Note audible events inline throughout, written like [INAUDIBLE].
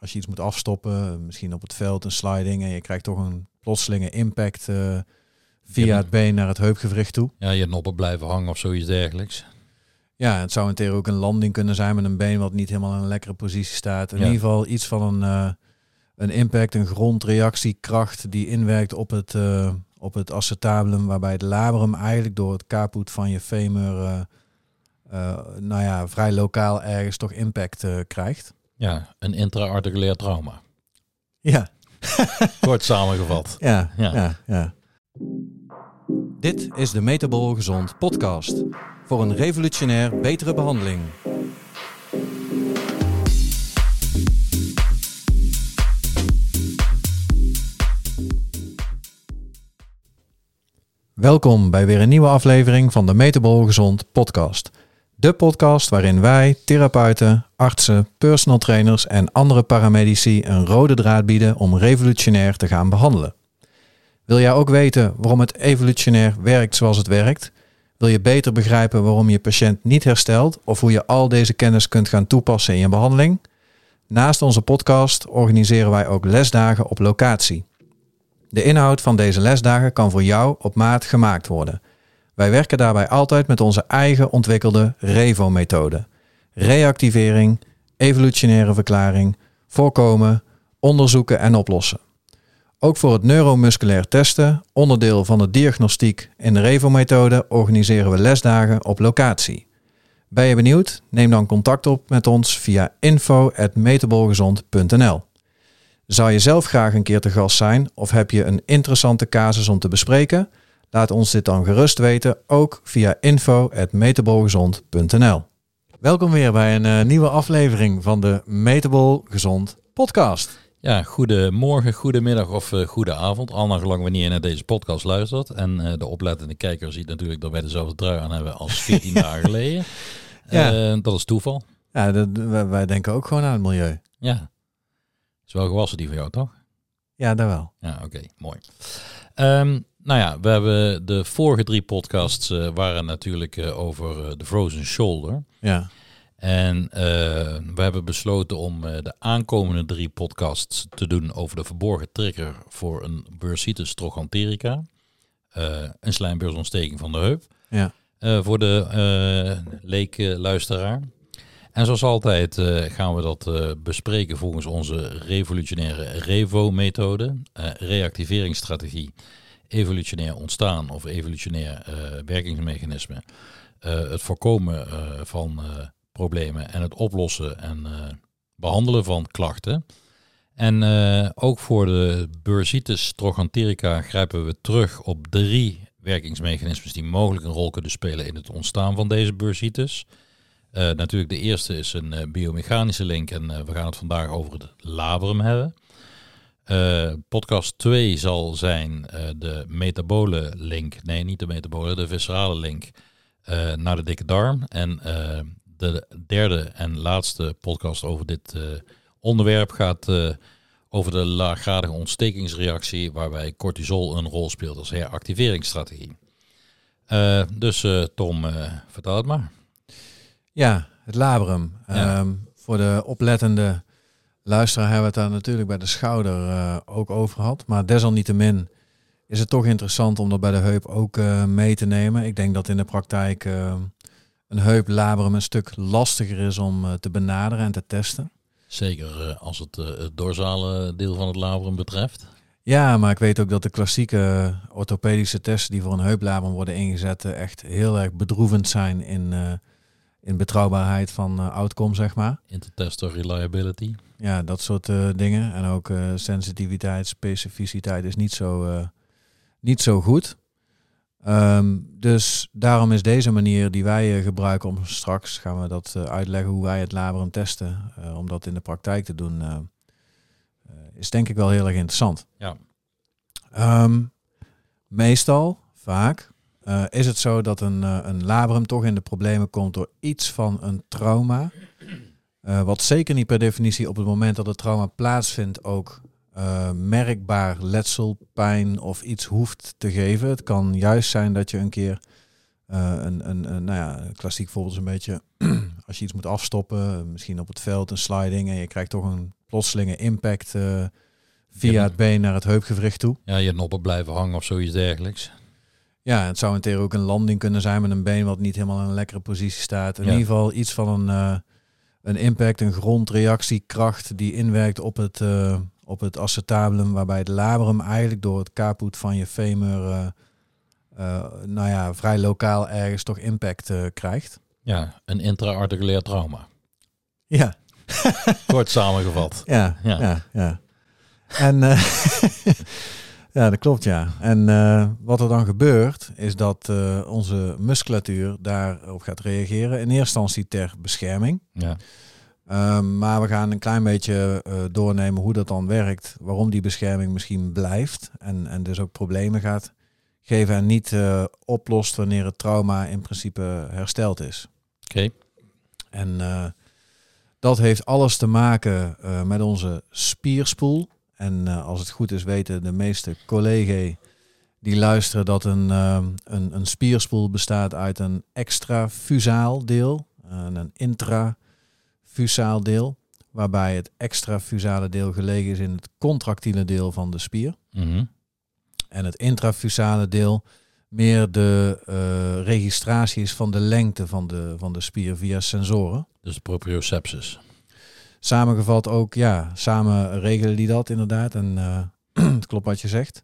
als je iets moet afstoppen, misschien op het veld een sliding en je krijgt toch een plotselinge impact uh, via het been naar het heupgewricht toe. Ja, je noppen blijven hangen of zoiets dergelijks. Ja, het zou in theorie ook een landing kunnen zijn met een been wat niet helemaal in een lekkere positie staat. In Ja. ieder geval iets van een, eh, een impact, een grondreactiekracht die inwerkt op het, eh, op het acetabulum, waarbij het labrum eigenlijk door het kaput van je femur, eh, eh, nou ja, vrij lokaal ergens toch impact eh, krijgt. Ja, een intra-articulair trauma. Ja, Kort samengevat. ja, Ja. ja. ja, Dit is de Metabol Gezond podcast voor een revolutionair betere behandeling. Welkom bij weer een nieuwe aflevering van de Metabol Gezond podcast. De podcast waarin wij, therapeuten, artsen, personal trainers en andere paramedici een rode draad bieden om revolutionair te gaan behandelen. Wil jij ook weten waarom het evolutionair werkt zoals het werkt? Wil je beter begrijpen waarom je patiënt niet herstelt of hoe je al deze kennis kunt gaan toepassen in je behandeling? Naast onze podcast organiseren wij ook lesdagen op locatie. De inhoud van deze lesdagen kan voor jou op maat gemaakt worden. Wij werken daarbij altijd met onze eigen ontwikkelde REVO-methode. Reactivering, evolutionaire verklaring, voorkomen, onderzoeken en oplossen. Ook voor het neuromusculair testen, onderdeel van de diagnostiek in de REVO-methode, organiseren we lesdagen op locatie. Ben je benieuwd? Neem dan contact op met ons via info.metabolgezond.nl. Zou je zelf graag een keer te gast zijn of heb je een interessante casus om te bespreken? Laat ons dit dan gerust weten, ook via info.metabolgezond.nl. Welkom weer bij een eh, nieuwe aflevering van de Metabol Gezond podcast. Ja, goedemorgen, goedemiddag of uh, goede avond. Al naar gelang wanneer je naar deze podcast luistert. En uh, de oplettende kijker ziet natuurlijk dat wij dezelfde trui aan hebben als 14 [LAUGHS] dagen geleden. Ja. Uh, dat is toeval. Ja, dat, wij, wij denken ook gewoon aan het milieu. Ja. Is wel gewassen die van jou, toch? Ja, daar wel. Ja, oké, mooi. Um, nou ja, we hebben de vorige drie podcasts uh, waren natuurlijk uh, over uh, de frozen shoulder. Ja. En we hebben besloten om de aankomende drie podcasts te doen over de verborgen trigger voor een bursitis trochanterica. Een slijmbeursontsteking van de heup. Ja. voor de leek-luisteraar. En zoals altijd gaan we dat bespreken volgens onze revolutionaire REVO-methode. reactiveringsstrategie, evolutionair ontstaan of evolutionair werkingsmechanisme. het voorkomen van problemen en het oplossen en behandelen van klachten. En ook voor de bursitis trochanterica grijpen we terug op drie werkingsmechanismes die mogelijk een rol kunnen spelen in het ontstaan van deze bursitis. Natuurlijk de eerste is een biomechanische link en we gaan het vandaag over het labrum hebben. Podcast 2 zal zijn de metabole link, nee niet de metabole, de viscerale link naar de dikke darm. En de derde en laatste podcast over dit onderwerp gaat over de laaggradige ontstekingsreactie, waarbij cortisol een rol speelt als heractiveringsstrategie. Dus Tom, vertel het maar. Ja, het labrum. Ja. Um, voor de oplettende luisteraar hebben we het daar natuurlijk bij de schouder ook over gehad. Maar desalniettemin is het toch interessant om dat bij de heup ook mee te nemen. Ik denk dat in de praktijk een heuplabrum een stuk lastiger is om te benaderen en te testen. Zeker als het, het dorsale deel van het labrum betreft. Ja, maar ik weet ook dat de klassieke orthopedische testen die voor een heuplabrum worden ingezet echt heel erg bedroevend zijn in, in betrouwbaarheid van outcome, zeg maar. Intertester reliability. Ja, dat soort dingen. En ook sensitiviteit, specificiteit is niet zo, niet zo goed. Um, dus daarom is deze manier die wij uh, gebruiken om straks gaan we dat uh, uitleggen hoe wij het labrum testen, uh, om dat in de praktijk te doen, is denk ik wel heel erg interessant. Ja. Um, meestal, vaak, is het zo dat een, een labrum toch in de problemen komt door iets van een trauma, wat zeker niet per definitie op het moment dat het trauma plaatsvindt ook merkbaar letsel, pijn of iets hoeft te geven. Het kan juist zijn dat je een keer een, een, een, nou ja, klassiek voorbeeld is een beetje [CLEARS THROAT] als je iets moet afstoppen, misschien op het veld een sliding en je krijgt toch een plotselinge impact eh, via het been naar het heupgewricht toe. Ja, je noppen blijven hangen of zoiets dergelijks. Ja, het zou in theorie ook een landing kunnen zijn met een been wat niet helemaal in een lekkere positie staat. In Ja. ieder geval iets van een, eh, een impact, een grondreactiekracht die inwerkt op het, eh, op het acetabulum, waarbij het labrum eigenlijk door het caput van je femur, eh, nou ja, vrij lokaal ergens toch impact krijgt. Ja, een intra-articulair trauma. Ja, Kort samengevat. [LAUGHS] ja, Ja. ja, ja. En [LAUGHS] ja, dat klopt, ja. En eh, wat er dan gebeurt, is dat eh, onze musculatuur daarop gaat reageren. In eerste instantie ter bescherming. Ja, Ehm, maar we gaan een klein beetje eh, doornemen hoe dat dan werkt. Waarom die bescherming misschien blijft. En, en dus ook problemen gaat geven en niet oplost wanneer het trauma in principe hersteld is. oké. En dat heeft alles te maken met onze spierspoel. En eh, als het goed is, weten de meeste collega's die luisteren dat een, eh, een, een spierspoel bestaat uit een extrafusaal deel en een intrafusaal deel. Waarbij het extrafusale deel gelegen is in het contractiele deel van de spier. Mhm. En het intrafusale deel meer de eh, registratie is van de lengte van de, van de spier via sensoren. Dus proprioceptus. Samengevat ook, ja, samen regelen die dat inderdaad. En eh, [CLEARS THROAT] het klopt wat je zegt.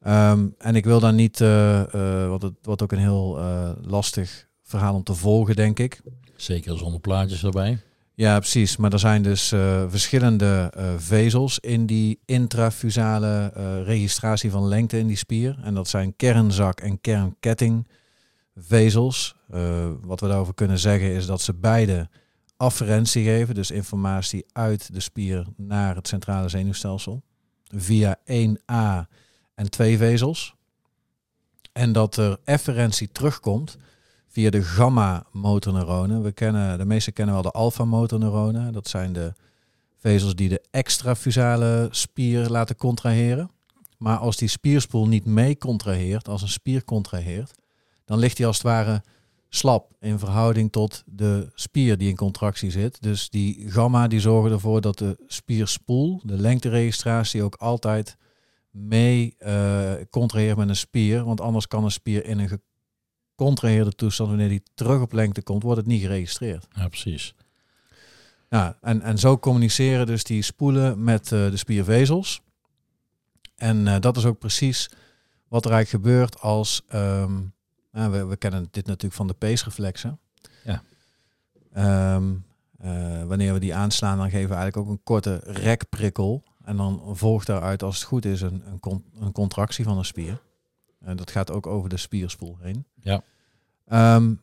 Ehm, en ik wil daar niet, eh, eh, wat, het, wat ook een heel lastig verhaal om te volgen, denk ik. Zeker zonder plaatjes erbij. Ja, precies. Maar er zijn dus verschillende vezels in die intrafusale registratie van lengte in die spier. En dat zijn kernzak- en kernkettingvezels. Wat we daarover kunnen zeggen is dat ze beide afferentie geven, dus informatie uit de spier naar het centrale zenuwstelsel, via 1A en twee vezels. En dat er efferentie terugkomt via de gamma-motorneuronen. We kennen, de meeste kennen wel de alpha-motorneuronen. Dat zijn de vezels die de extrafusale spier laten contraheren. Maar als die spierspoel niet mee contraheert, als een spier contraheert, dan ligt die als het ware slap in verhouding tot de spier die in contractie zit. Dus die gamma die zorgen ervoor dat de spierspoel, de lengteregistratie, ook altijd mee eh contraheert met een spier. Want anders kan een spier in een gecontraheerde toestand, wanneer die terug op lengte komt, wordt het niet geregistreerd. Ja, precies. Ja, en, en zo communiceren dus die spoelen met eh, de spiervezels. En eh, dat is ook precies wat er eigenlijk gebeurt als... ehm, nou, we, we kennen dit natuurlijk van de peesreflexen. Ja. Ehm, eh, wanneer we die aanslaan, dan geven we eigenlijk ook een korte rekprikkel. En dan volgt daaruit, als het goed is, een, een, con- een contractie van een spier. En dat gaat ook over de spierspoel heen. Ja. Ehm,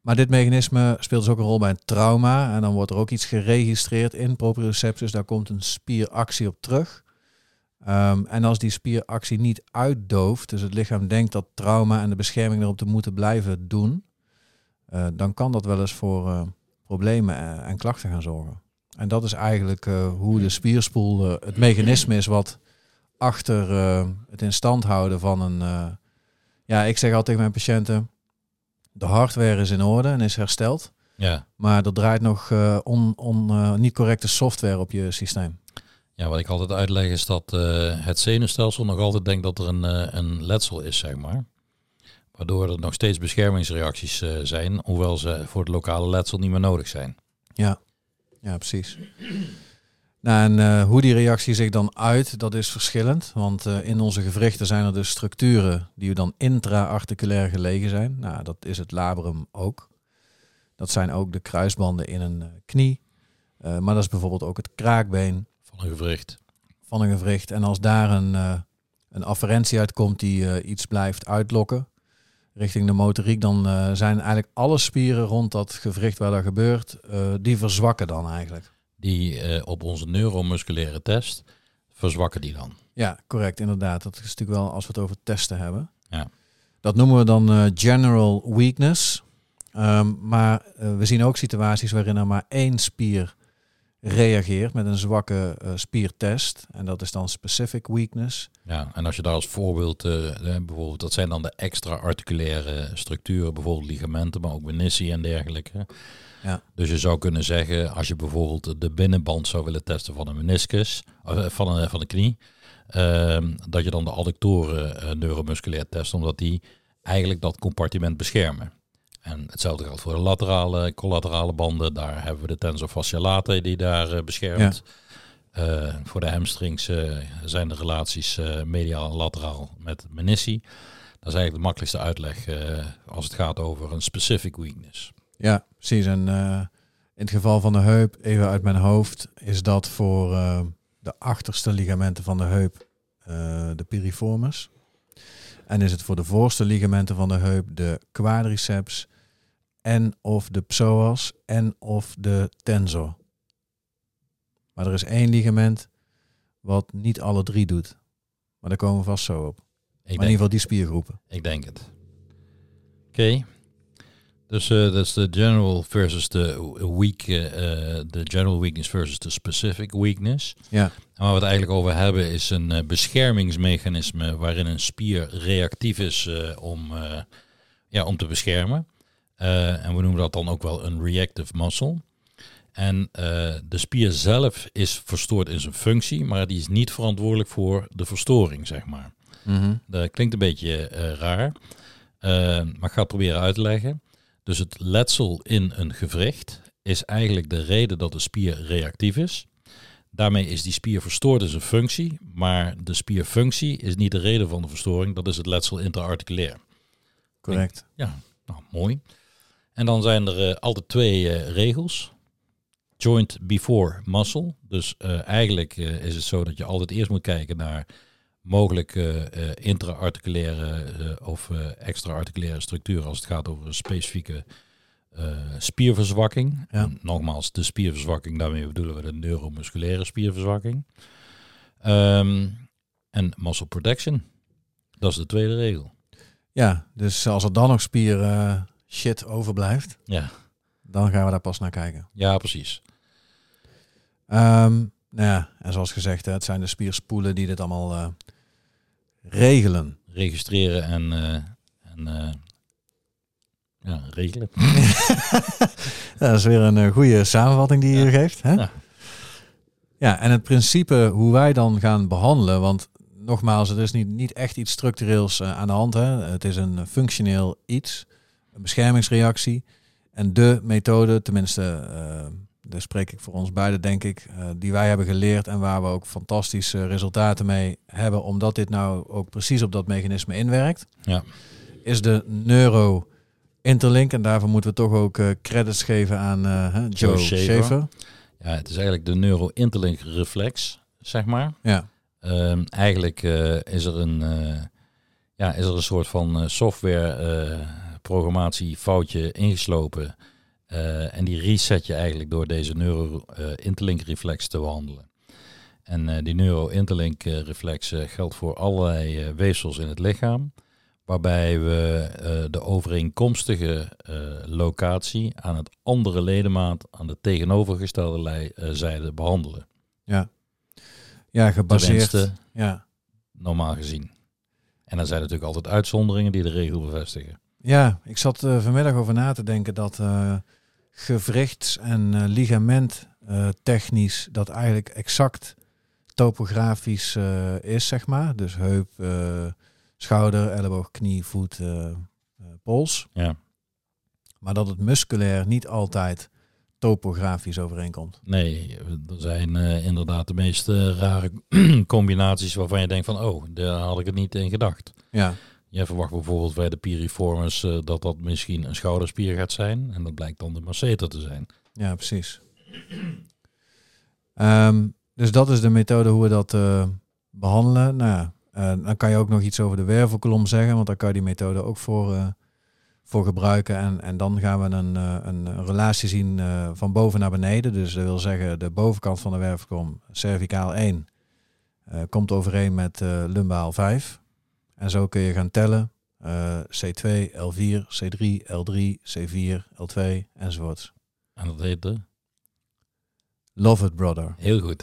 maar dit mechanisme speelt dus ook een rol bij een trauma. En dan wordt er ook iets geregistreerd in proprioceptus. Daar komt een spieractie op terug. Ehm, en als die spieractie niet uitdooft, dus het lichaam denkt dat trauma en de bescherming erop te moeten blijven doen, eh, dan kan dat wel eens voor eh, problemen eh, en klachten gaan zorgen. En dat is eigenlijk hoe de spierspoel het mechanisme is wat achter het in stand houden van een. ja, ik zeg altijd tegen mijn patiënten: de hardware is in orde en is hersteld. Ja. Maar er draait nog on, on, niet correcte software op je systeem. Ja, wat ik altijd uitleg is dat eh, het zenuwstelsel nog altijd denkt dat er een, eh, een letsel is, zeg maar. Waardoor er nog steeds beschermingsreacties eh, zijn, hoewel ze voor het lokale letsel niet meer nodig zijn. Ja, ja precies. Nou, en hoe die reactie zich dan uit, dat is verschillend. Want in onze gewrichten zijn er dus structuren die dan intra-articulair gelegen zijn. Nou, dat is het labrum ook. Dat zijn ook de kruisbanden in een knie. Maar dat is bijvoorbeeld ook het kraakbeen Van een gewricht. van een gewricht. En als daar een, eh, een afferentie uitkomt die eh, iets blijft uitlokken richting de motoriek, dan eh, zijn eigenlijk alle spieren rond dat gewricht waar dat gebeurt, die verzwakken dan eigenlijk. Die op onze neuromusculaire test verzwakken die dan. Ja, correct, inderdaad. Dat is natuurlijk wel als we het over testen hebben. Ja. Dat noemen we dan general weakness. Ehm, maar we zien ook situaties waarin er maar één spier reageert met een zwakke eh, spiertest. En dat is dan specific weakness. Ja, en als je daar als voorbeeld, eh, bijvoorbeeld, dat zijn dan de extra-articulaire structuren, bijvoorbeeld ligamenten, maar ook menisci en dergelijke. Ja. Dus je zou kunnen zeggen, als je bijvoorbeeld de binnenband zou willen testen van een meniscus, of eh, van een, van de knie, ehm, dat je dan de adductoren neuromusculair test, omdat die eigenlijk dat compartiment beschermen. En hetzelfde geldt voor de laterale, collaterale banden. Daar hebben we de tensor fasciolate die daar eh, beschermt. Eh, voor de hamstrings eh, zijn de relaties mediaal en lateraal met menisci. Dat is eigenlijk de makkelijkste uitleg als het gaat over een specific weakness. Ja, precies. En in het geval van de heup, even uit mijn hoofd, is dat voor de achterste ligamenten van de heup de piriformis. En is het voor de voorste ligamenten van de heup de quadriceps en of de psoas en of de tensor. Maar er is één ligament wat niet alle drie doet. Maar daar komen we vast zo op. In ieder geval die spiergroepen. ik denk het. Oké. Dus eh, dat is de general versus de weak, eh, eh, de general weakness versus de specific weakness. Ja, En waar we het eigenlijk over hebben is een beschermingsmechanisme waarin een spier reactief is om, ja, om te beschermen. Eh, en we noemen dat dan ook wel een reactive muscle. En eh, de spier zelf is verstoord in zijn functie, maar die is niet verantwoordelijk voor de verstoring, zeg maar. Dat klinkt een beetje eh, raar, maar ik ga het proberen uit te leggen. Dus het letsel in een gewricht is eigenlijk de reden dat de spier reactief is. Daarmee is die spier verstoord in zijn functie, maar de spierfunctie is niet de reden van de verstoring, dat is het letsel intraarticulair. correct. Ja, nou mooi. En dan zijn er eh, altijd twee eh, regels. Joint before muscle. Dus eh, eigenlijk is het zo dat je altijd eerst moet kijken naar mogelijke eh intra-articulaire of eh extra-articulaire structuren als het gaat over een specifieke spierverzwakking. Ja. En nogmaals, de spierverzwakking, daarmee bedoelen we de neuromusculaire spierverzwakking. Ehm, en muscle protection. Dat is de tweede regel. Ja, dus als er dan nog spier eh, shit overblijft, Ja, dan gaan we daar pas naar kijken. ja precies. Ehm, nou ja, en zoals gezegd, het zijn de spierspoelen die dit allemaal eh, regelen. registreren en, eh, en eh, ja, regelen. [LAUGHS] Dat is weer een goede samenvatting die je Ja. geeft. Hè? Ja. ja, en het principe hoe wij dan gaan behandelen, want nogmaals, het is niet, niet echt iets structureels aan de hand. Hè? Het is een functioneel iets, een beschermingsreactie. En de methode, tenminste, eh daar spreek ik voor ons beiden, denk ik, eh, die wij hebben geleerd en waar we ook fantastische resultaten mee hebben, omdat dit nou ook precies op dat mechanisme inwerkt, Ja. is de neuro interlink. En daarvoor moeten we toch ook eh, credits geven aan Joe, Joe Schaefer. Schaefer. ja, het is eigenlijk de neuro-interlink reflex, zeg maar. Ja, Ehm, eigenlijk is, er een, ja, is er een soort van software eh, programmatie foutje ingeslopen. Eh, en die reset je eigenlijk door deze neuro-interlink reflex te behandelen. En eh, die neuro-interlink eh, reflex eh, geldt voor allerlei eh, weefsels in het lichaam. Waarbij we eh, de overeenkomstige eh, locatie aan het andere ledemaat aan de tegenovergestelde eh, zijde behandelen. ja. Ja, gebaseerd. Tenminste, Ja. normaal gezien. En dan zijn natuurlijk altijd uitzonderingen die de regel bevestigen. Ja, ik zat eh, vanmiddag over na te denken dat eh gewrichts- en eh, ligament eh, technisch dat eigenlijk exact topografisch is, zeg maar. Dus heup, schouder, elleboog, knie, voet, pols. Ja. Maar dat het musculair niet altijd topografisch overeenkomt. Nee, er zijn inderdaad de meest rare [CLEARS THROAT] combinaties waarvan je denkt van, oh, daar had ik het niet in gedacht. Ja, Jij verwacht bijvoorbeeld bij de piriformis eh, dat dat misschien een schouderspier gaat zijn. En dat blijkt dan de masseter te zijn. ja precies. Ehm, dus dat is de methode hoe we dat eh, behandelen. Nou ja, eh, dan kan je ook nog iets over de wervelkolom zeggen, want daar kan je die methode ook voor, voor gebruiken. En, en dan gaan we een, een relatie zien van boven naar beneden. Dus dat wil zeggen, de bovenkant van de wervelkolom, cervicaal 1, eh, komt overeen met lumbaal 5. En zo kun je gaan tellen. eh, C2, L4, C3, L3, C4, L2 enzovoorts. En dat heette Love it, brother. heel goed.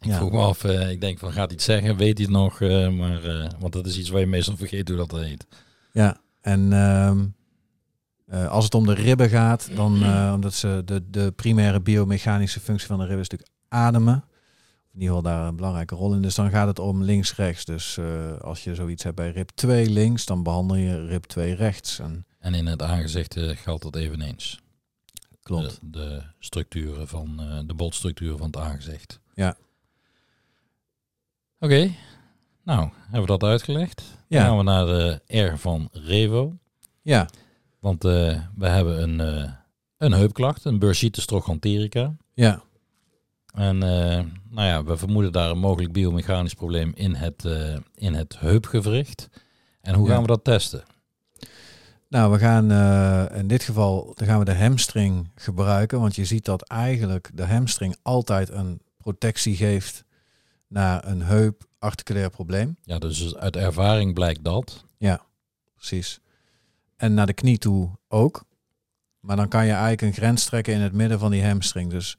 Ik Ja. vroeg me af, eh, ik denk van gaat hij het zeggen, weet hij het nog? eh, maar, eh, want dat is iets waar je meestal vergeet hoe dat heet. Ja, en ehm, Eh, als het om de ribben gaat, dan omdat ze de, de primaire biomechanische functie van de ribben is natuurlijk ademen. In ieder geval daar een belangrijke rol in. Dus dan gaat het om links-rechts. Dus eh, als je zoiets hebt bij rib 2 links, dan behandel je rib 2 rechts. En En in het aangezicht eh, geldt dat eveneens. klopt. De, de structuren van eh, de bolstructuur van het aangezicht. Ja. Oké, nou hebben we dat uitgelegd. Dan Ja. gaan we naar de R van Revo. Ja, Want we hebben een, een heupklacht, een bursitis trochanterica. ja, En eh, nou ja, we vermoeden daar een mogelijk biomechanisch probleem in het, eh, in het heupgewricht. En hoe Ja. gaan we dat testen? Nou, we gaan eh, in dit geval dan gaan we de hamstring gebruiken. Want je ziet dat eigenlijk de hamstring altijd een protectie geeft naar een heup-articulair probleem. Ja, dus uit ervaring blijkt dat. Precies. En naar de knie toe ook. Maar dan kan je eigenlijk een grens trekken in het midden van die hamstring. Dus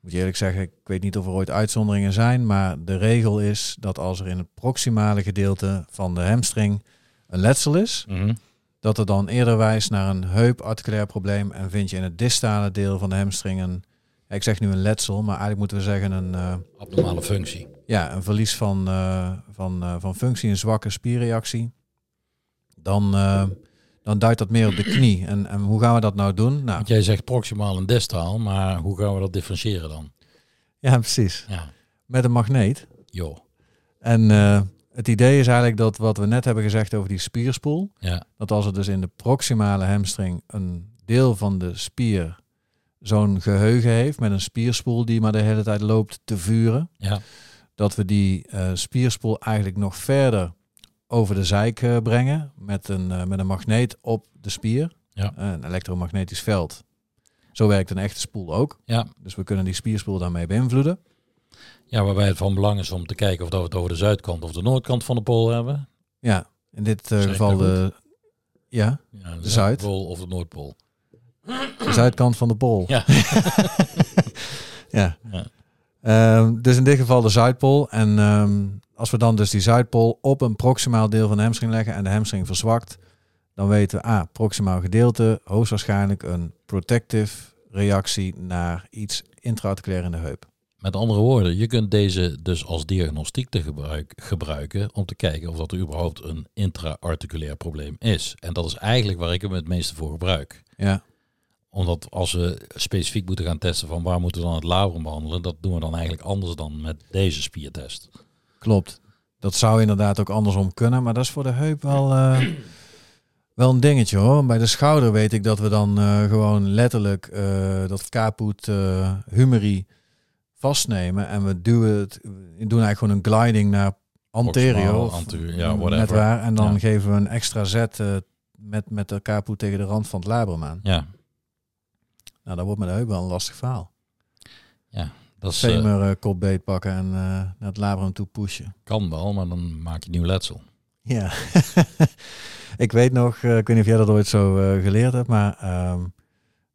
moet je eerlijk zeggen, ik weet niet of er ooit uitzonderingen zijn. Maar de regel is dat als er in het proximale gedeelte van de hamstring een letsel is, Mhm. dat er dan eerder wijst naar een heuparticulair probleem. En vind je in het distale deel van de hamstring een, ik zeg nu een letsel, maar eigenlijk moeten we zeggen een, eh, Abnormale functie. ja, een verlies van, eh, van, eh, van functie, een zwakke spierreactie. Dan, dan duidt dat meer op de [CLEARS THROAT] knie. En, en hoe gaan we dat nou doen? Nou, Want jij zegt proximaal en distaal, maar hoe gaan we dat differentiëren dan? ja, precies. Ja, Met een magneet. joh. En eh, het idee is eigenlijk dat wat we net hebben gezegd over die spierspoel, Ja, dat als er dus in de proximale hamstring een deel van de spier zo'n geheugen heeft met een spierspoel die maar de hele tijd loopt te vuren, ja, dat we die eh, spierspoel eigenlijk nog verder over de zijk eh, brengen met een, eh, met een magneet op de spier, Ja. Eh, een elektromagnetisch veld. Zo werkt een echte spoel ook. ja. Dus we kunnen die spierspoel daarmee beïnvloeden. ja, waarbij het van belang is om te kijken of dat we het over de zuidkant of de noordkant van de pool hebben. Ja, in dit geval de, ja, Ja, de, De zuid. zuidpool of de noordpool. de zuidkant van de pool. Ja. [LAUGHS] ja. Ja. Ehm, dus in dit geval de Zuidpool. En ehm, als we dan dus die Zuidpool op een proximaal deel van de hamstring leggen en de hamstring verzwakt, dan weten we, ah, proximaal gedeelte, hoogstwaarschijnlijk een protective reactie naar iets intraarticulair in de heup. Met andere woorden, je kunt deze dus als diagnostiek te gebruik, gebruiken om te kijken of dat er überhaupt een intra-articulair probleem is. En dat is eigenlijk waar ik hem het meeste voor gebruik. Ja, Omdat als we specifiek moeten gaan testen van waar moeten we dan het labrum behandelen, dat doen we dan eigenlijk anders dan met deze spiertest. Klopt. Dat zou inderdaad ook andersom kunnen, maar dat is voor de heup wel, eh, [CLEARS THROAT] wel een dingetje hoor. Bij de schouder weet ik dat we dan eh, gewoon letterlijk eh, dat caput eh humeri vastnemen en we duwen het, we doen eigenlijk gewoon een gliding naar anterior, of anterior, ja, net waar, en dan Ja. geven we een extra zet met, met de caput tegen de rand van het labrum aan. Ja, Nou, dat wordt met de heup wel een lastig verhaal. Dat is, eh, Femur eh, kop beet pakken en eh, naar het labrum toe pushen. kan wel, maar dan maak je nieuw letsel. Ja, [LAUGHS] ik weet nog, eh, ik weet niet of jij dat ooit zo eh, geleerd hebt, maar eh,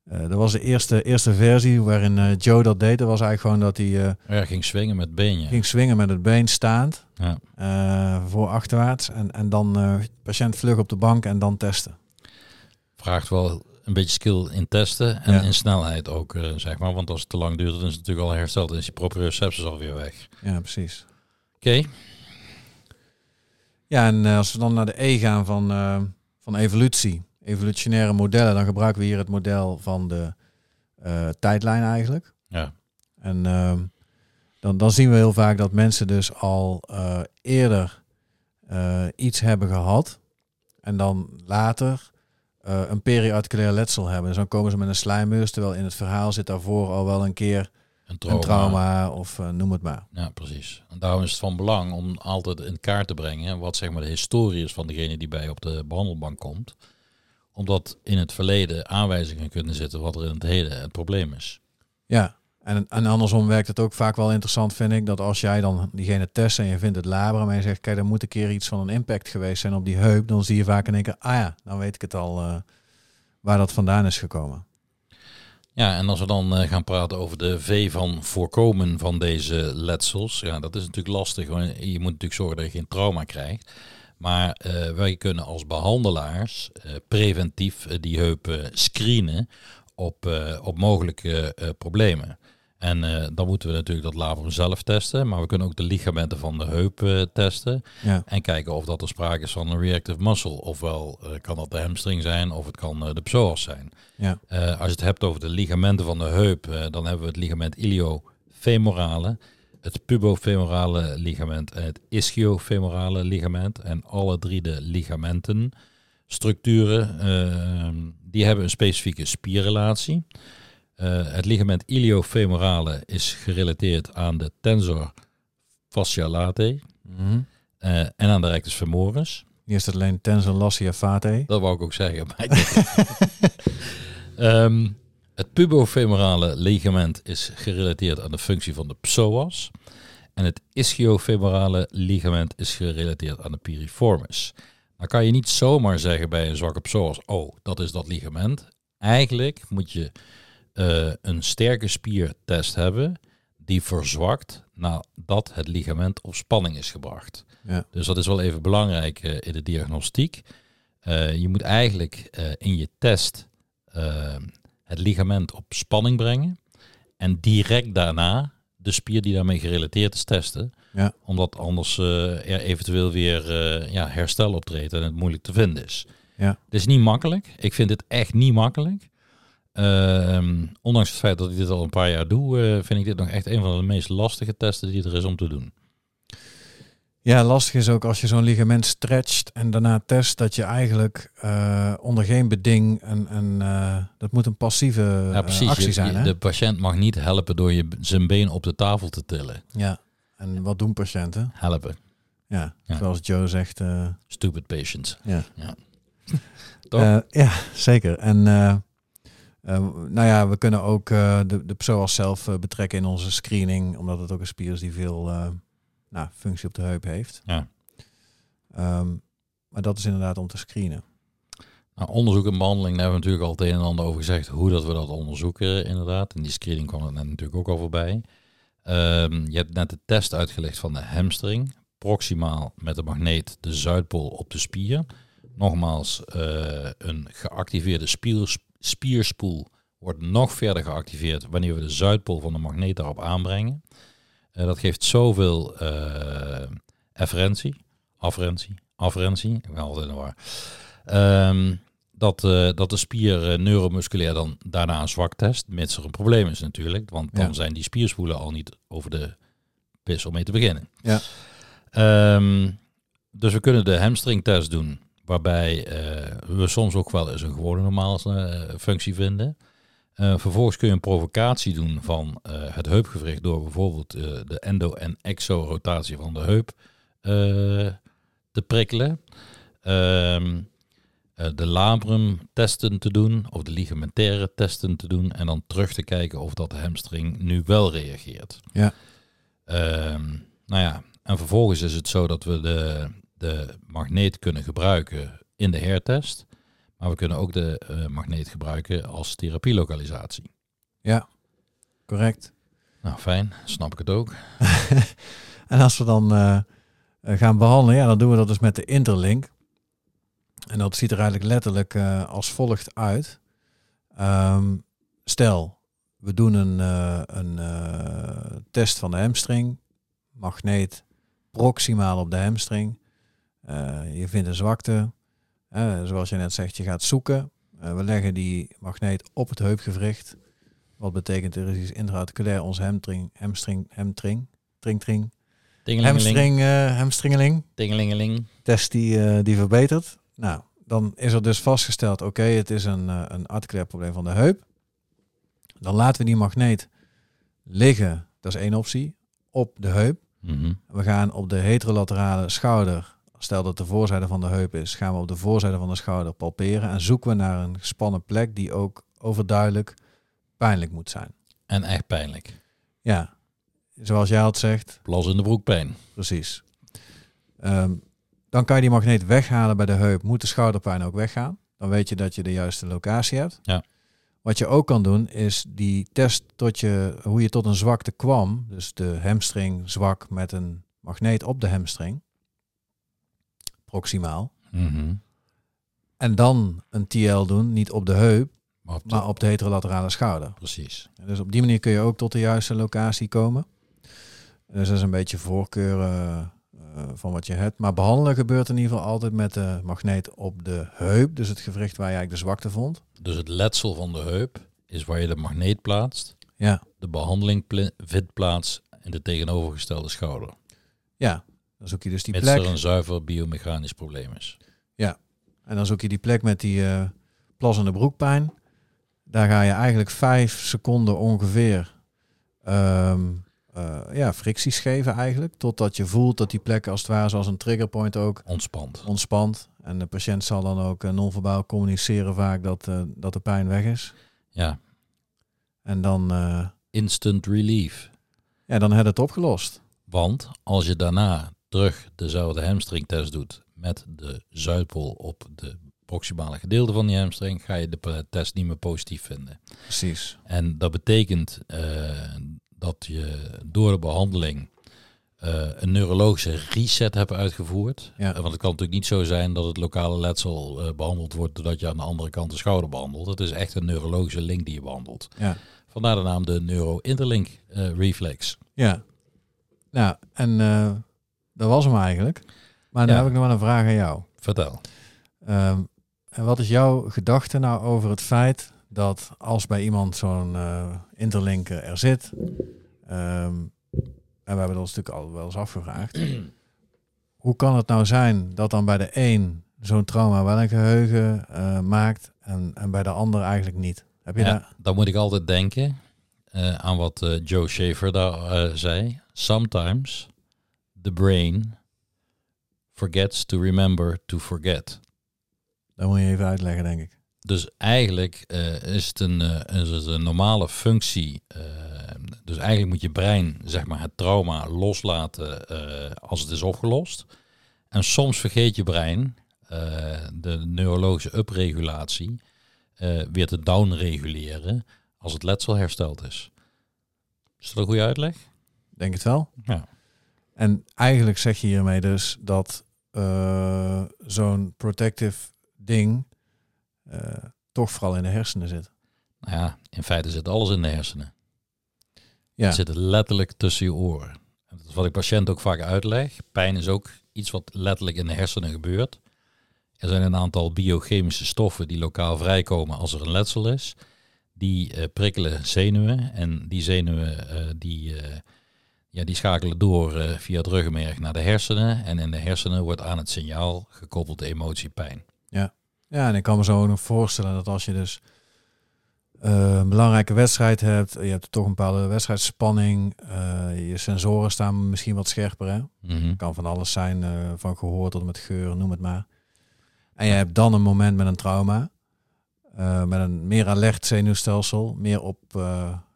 dat was de eerste, eerste versie waarin eh, Joe dat deed. Dat was eigenlijk gewoon dat hij eh, Ja, ging swingen met beenje. ging swingen met het been staand, Ja. eh, voor achterwaarts. En, en dan eh patiënt vlug op de bank en dan testen. Vraagt wel een beetje skill in testen en Ja. in snelheid ook, eh, zeg maar. Want als het te lang duurt, dan is het natuurlijk al hersteld en is die proprioceptus alweer weg. Ja, precies. Oké, Ja, en eh, als we dan naar de E gaan van, eh, van evolutie, evolutionaire modellen, dan gebruiken we hier het model van de tijdlijn eigenlijk. ja. En ehm, dan, dan zien we heel vaak dat mensen dus al eerder iets hebben gehad en dan later eh, een periarticulair letsel hebben. Dus dan komen ze met een slijmneus, terwijl in het verhaal zit daarvoor al wel een keer Een trauma. een trauma of eh, noem het maar. Ja, precies. En daarom is het van belang om altijd in kaart te brengen wat zeg maar de historie is van degene die bij op de behandelbank komt. Omdat in het verleden aanwijzingen kunnen zitten wat er in het heden het probleem is. Ja, en, en andersom werkt het ook vaak wel interessant, vind ik, dat als jij dan diegene test en je vindt het labrum en je zegt, kijk, er moet een keer iets van een impact geweest zijn op die heup, dan zie je vaak in één keer, ah ja, dan weet ik het al eh, waar dat vandaan is gekomen. Ja, en als we dan eh, gaan praten over de V van voorkomen van deze letsels, ja, dat is natuurlijk lastig. want Je moet natuurlijk zorgen dat je geen trauma krijgt. Maar eh, wij kunnen als behandelaars eh, preventief die heup eh, screenen op, op mogelijke problemen. En eh, dan moeten we natuurlijk dat labrum zelf testen, maar we kunnen ook de ligamenten van de heup eh, testen. Ja. En kijken of dat er sprake is van een reactive muscle. Ofwel eh, kan dat de hamstring zijn of het kan de psoas zijn. Ja. Als je het hebt over de ligamenten van de heup, dan hebben we het ligament iliofemorale, het pubofemorale ligament en het ischiofemorale ligament. En alle drie de ligamenten, structuren, eh, die hebben een specifieke spierrelatie. Eh, het ligament iliofemorale is gerelateerd aan de tensor fascia latae Mhm. eh, en aan de rectus femoris. Hier is het alleen tensor lascia fatae. Dat wou ik ook zeggen. [LAUGHS] Ehm, het pubofemorale ligament is gerelateerd aan de functie van de psoas. En het ischiofemorale ligament is gerelateerd aan de piriformis. Dan kan je niet zomaar zeggen bij een zwakke psoas, oh, dat is dat ligament. Eigenlijk moet je eh, een sterke spiertest hebben die verzwakt nadat het ligament op spanning is gebracht. Ja. Dus dat is wel even belangrijk eh, in de diagnostiek. Eh, je moet eigenlijk in je test het ligament op spanning brengen. En direct daarna de spier die daarmee gerelateerd is testen. Ja. Omdat anders er eventueel weer ja, herstel optreedt en het moeilijk te vinden is. Ja. Het is niet makkelijk. Ik vind het echt niet makkelijk. Ehm, ondanks het feit dat ik dit al een paar jaar doe, eh, vind ik dit nog echt een van de meest lastige testen die er is om te doen. Ja, lastig is ook als je zo'n ligament stretcht en daarna test dat je eigenlijk eh, onder geen beding een, een eh, dat moet een passieve Ja, actie zijn. je- hè? de patiënt mag niet helpen door je, zijn been op de tafel te tillen. Ja. En wat doen patiënten? Helpen. Ja, Ja. zoals Joe zegt. Stupid patients. ja. [LAUGHS] Toch? Eh, ja, zeker. En eh, nou ja, we kunnen ook eh, de, de psoas zelf eh, betrekken in onze screening, omdat het ook een spier is die veel nou, functie op de heup heeft. Ja. Ehm, maar dat is inderdaad om te screenen. Nou, onderzoek en behandeling, daar hebben we natuurlijk al het een en ander over gezegd. Hoe dat we dat onderzoeken, inderdaad. En die screening kwam er net natuurlijk ook al voorbij. Ehm, je hebt net de test uitgelegd van de hamstring. Proximaal met de magneet de zuidpool op de spier. Nogmaals, een geactiveerde spier, spierspoel wordt nog verder geactiveerd wanneer we de zuidpool van de magneet daarop aanbrengen. Eh, dat geeft zoveel eh efferentie, afferentie, afferentie, ik ben altijd in de war. Ehm, dat, eh, dat de spier neuromusculair dan daarna een zwak test, mits er een probleem is natuurlijk. Want dan Ja. zijn die spierspoelen al niet over de pis om mee te beginnen. Ja. Ehm, dus we kunnen de hamstringtest doen, waarbij eh, we soms ook wel eens een gewone normale eh, functie vinden. Eh, vervolgens kun je een provocatie doen van het heupgewricht door bijvoorbeeld de endo- en exo-rotatie van de heup te prikkelen. Ehm, eh, de labrum testen te doen of de ligamentaire testen te doen en dan terug te kijken of dat de hamstring nu wel reageert. Ja. Ehm, nou ja, en vervolgens is het zo dat we de, de magneet kunnen gebruiken in de hertest, maar we kunnen ook de eh, magneet gebruiken als therapielokalisatie. Ja, correct. Nou, fijn, snap ik het ook. [LAUGHS] En als we dan eh, eh, gaan behandelen, ja, dan doen we dat dus met de interlink. En dat ziet er eigenlijk letterlijk als volgt uit. Ehm, stel, we doen een, een test van de hamstring. Magneet proximaal op de hamstring. Eh, je vindt een zwakte. Eh, zoals je net zegt, je gaat zoeken. Eh, we leggen die magneet op het heupgewricht. Wat betekent er is iets intraarticulair onze hamstring, hamstring, hamstring, tring, tring, hamstring, hamstringeling. tingelingeling. Test die, die verbetert. Nou, dan is er dus vastgesteld, oké, het is een, een articulair probleem van de heup. Dan laten we die magneet liggen, dat is één optie, op de heup. Mhm. We gaan op de heterolaterale schouder, stel dat de voorzijde van de heup is, gaan we op de voorzijde van de schouder palperen en zoeken we naar een gespannen plek die ook overduidelijk pijnlijk moet zijn. En echt pijnlijk. Ja, zoals jij al zegt, Plas in de broek pijn. precies. Ehm, dan kan je die magneet weghalen bij de heup, moet de schouderpijn ook weggaan. Dan weet je dat je de juiste locatie hebt. Ja. Wat je ook kan doen, is die test tot je, hoe je tot een zwakte kwam. Dus de hamstring zwak met een magneet op de hamstring. Proximaal. Mhm. En dan een TL doen, niet op de heup, Maar op de- maar op de heterolaterale schouder. Precies. En Dus op die manier kun je ook tot de juiste locatie komen. Dus dat is een beetje voorkeur eh, eh, van wat je hebt. Maar behandelen gebeurt in ieder geval altijd met de magneet op de heup. Dus het gewricht waar je eigenlijk de zwakte vond. Dus het letsel van de heup is waar je de magneet plaatst. Ja, De behandeling vindt plaats in de tegenovergestelde schouder. ja. Dan zoek je dus die Mits plek. er een zuiver biomechanisch probleem is. En dan zoek je die plek met die eh plassende broekpijn. Daar ga je eigenlijk vijf seconden ongeveer ehm, eh, ja, fricties geven eigenlijk. Totdat je voelt dat die plek als het ware zoals een triggerpoint ook Ontspant. ontspant. En de patiënt zal dan ook eh, non-verbaal communiceren vaak dat, dat de pijn weg is. Ja, En dan, instant relief. ja, dan heb je het opgelost. Want als je daarna terug dezelfde hamstringtest doet met de zuidpool op de proximale gedeelte van die hamstring, ga je de test niet meer positief vinden. Precies. En dat betekent eh, dat je door de behandeling eh, een neurologische reset hebt uitgevoerd. Ja. Eh, want het kan natuurlijk niet zo zijn dat het lokale letsel eh, behandeld wordt doordat je aan de andere kant de schouder behandelt. Het is echt een neurologische link die je behandelt. Ja. Vandaar de naam de neuro-interlink reflex. Ja. Nou, en dat was hem eigenlijk. Maar dan Ja. heb ik nog wel een vraag aan jou. Vertel. Ehm, en wat is jouw gedachte nou over het feit dat als bij iemand zo'n eh interlinker er zit, ehm, en we hebben dat natuurlijk al wel eens afgevraagd, [CLEARS THROAT] hoe kan het nou zijn dat dan bij de een zo'n trauma wel een geheugen eh, maakt en, en bij de ander eigenlijk niet? Heb je Ja, daar? dan moet ik altijd denken eh, aan wat Joe Schaefer daar zei. Sometimes the brain forgets to remember to forget. Dat moet je even uitleggen, denk ik. Dus eigenlijk eh, is, het een, eh, is het een normale functie. eh, dus eigenlijk moet je brein zeg maar, het trauma loslaten als het is opgelost. En soms vergeet je brein de neurologische upregulatie weer te downreguleren als het letsel hersteld is. Is dat een goede uitleg? Denk het wel. Ja. En eigenlijk zeg je hiermee dus dat eh, zo'n protective ding eh, toch vooral in de hersenen zit. Nou ja, in feite zit alles in de hersenen. Ja, Het zit letterlijk tussen je oren. En Dat is wat ik patiënten ook vaak uitleg. Pijn is ook iets wat letterlijk in de hersenen gebeurt. Er zijn een aantal biochemische stoffen die lokaal vrijkomen als er een letsel is. Die eh, prikkelen zenuwen en die zenuwen die, ja, die schakelen door eh, via het ruggenmerg naar de hersenen. En in de hersenen wordt aan het signaal gekoppeld emotie pijn. ja, en ik kan me zo nog voorstellen dat als je dus eh, een belangrijke wedstrijd hebt, je hebt toch een bepaalde wedstrijdspanning, eh, je sensoren staan misschien wat scherper. Hè? Mhm. kan van alles zijn, van gehoor tot met geur, noem het maar. En je hebt dan een moment met een trauma, met een meer alert zenuwstelsel, meer op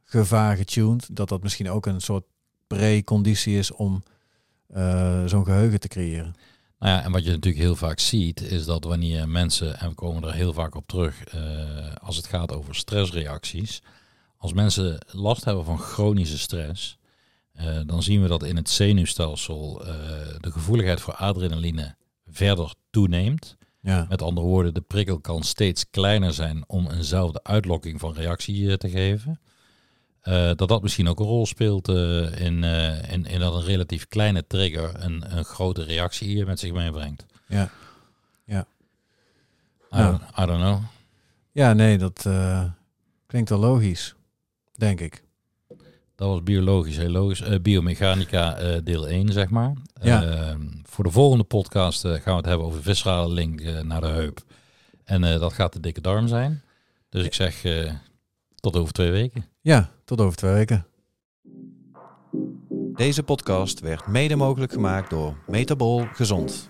gevaar getuned, dat dat misschien ook een soort preconditie is om eh, zo'n geheugen te creëren. Nou ja, en wat je natuurlijk heel vaak ziet, is dat wanneer mensen, en we komen er heel vaak op terug, eh, als het gaat over stressreacties, als mensen last hebben van chronische stress, eh, dan zien we dat in het zenuwstelsel de gevoeligheid voor adrenaline verder toeneemt. Ja, Met andere woorden, de prikkel kan steeds kleiner zijn om eenzelfde uitlokking van reactie te geven. Eh, dat dat misschien ook een rol speelt eh, in, eh, in, in dat een relatief kleine trigger een, een grote reactie met zich meebrengt. ja. I, don't, I don't know. ja nee, dat klinkt wel logisch, denk ik. Dat was biologisch, heel logisch. Biomechanica deel 1, zeg maar. Ja. Eh, voor de volgende podcast gaan we het hebben over viscerale link naar de heup. En dat gaat de dikke darm zijn. Dus ik zeg tot over twee weken. Ja, tot over twee weken. Deze podcast werd mede mogelijk gemaakt door Metabol Gezond.